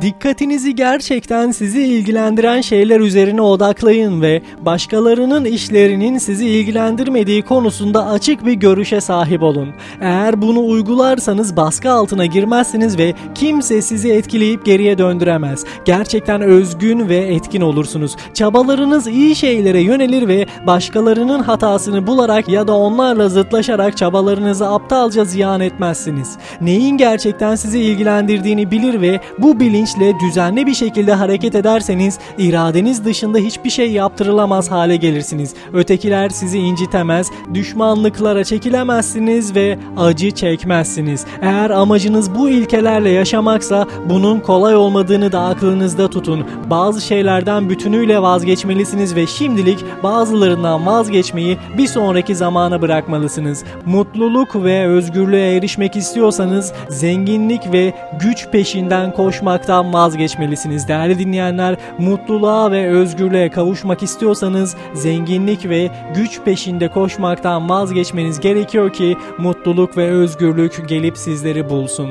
Dikkatinizi gerçekten sizi ilgilendiren şeyler üzerine odaklayın ve başkalarının işlerinin sizi ilgilendirmediği konusunda açık bir görüşe sahip olun. Eğer bunu uygularsanız baskı altına girmezsiniz ve kimse sizi etkileyip geriye döndüremez. Gerçekten özgün ve etkin olursunuz. Çabalarınız iyi şeylere yönelir ve başkalarının hatasını bularak ya da onlarla zıtlaşarak çabalarınızı aptalca ziyan etmezsiniz. Neyin gerçekten sizi ilgilendirdiğini bilir ve bu bilinçle düzenli bir şekilde hareket ederseniz iradeniz dışında hiçbir şey yaptırılamaz hale gelirsiniz. Ötekiler sizi incitemez, düşmanlıklara çekilemezsiniz ve acı çekmezsiniz. Eğer amacınız bu ilkelerle yaşamaksa bunun kolay olmadığını da aklınızda tutun. Bazı şeylerden bütünüyle vazgeçmelisiniz ve şimdilik bazılarından vazgeçmeyi bir sonraki zamana bırakmalısınız. Mutluluk ve özgürlüğe erişmek istiyorsanız zenginlik ve güç peşinden koşmaktan vazgeçmelisiniz. Değerli dinleyenler, mutluluğa ve özgürlüğe kavuşmak istiyorsanız zenginlik ve güç peşinde koşmaktan vazgeçmeniz gerekiyor ki mutluluk ve özgürlük gelip sizleri bulsun.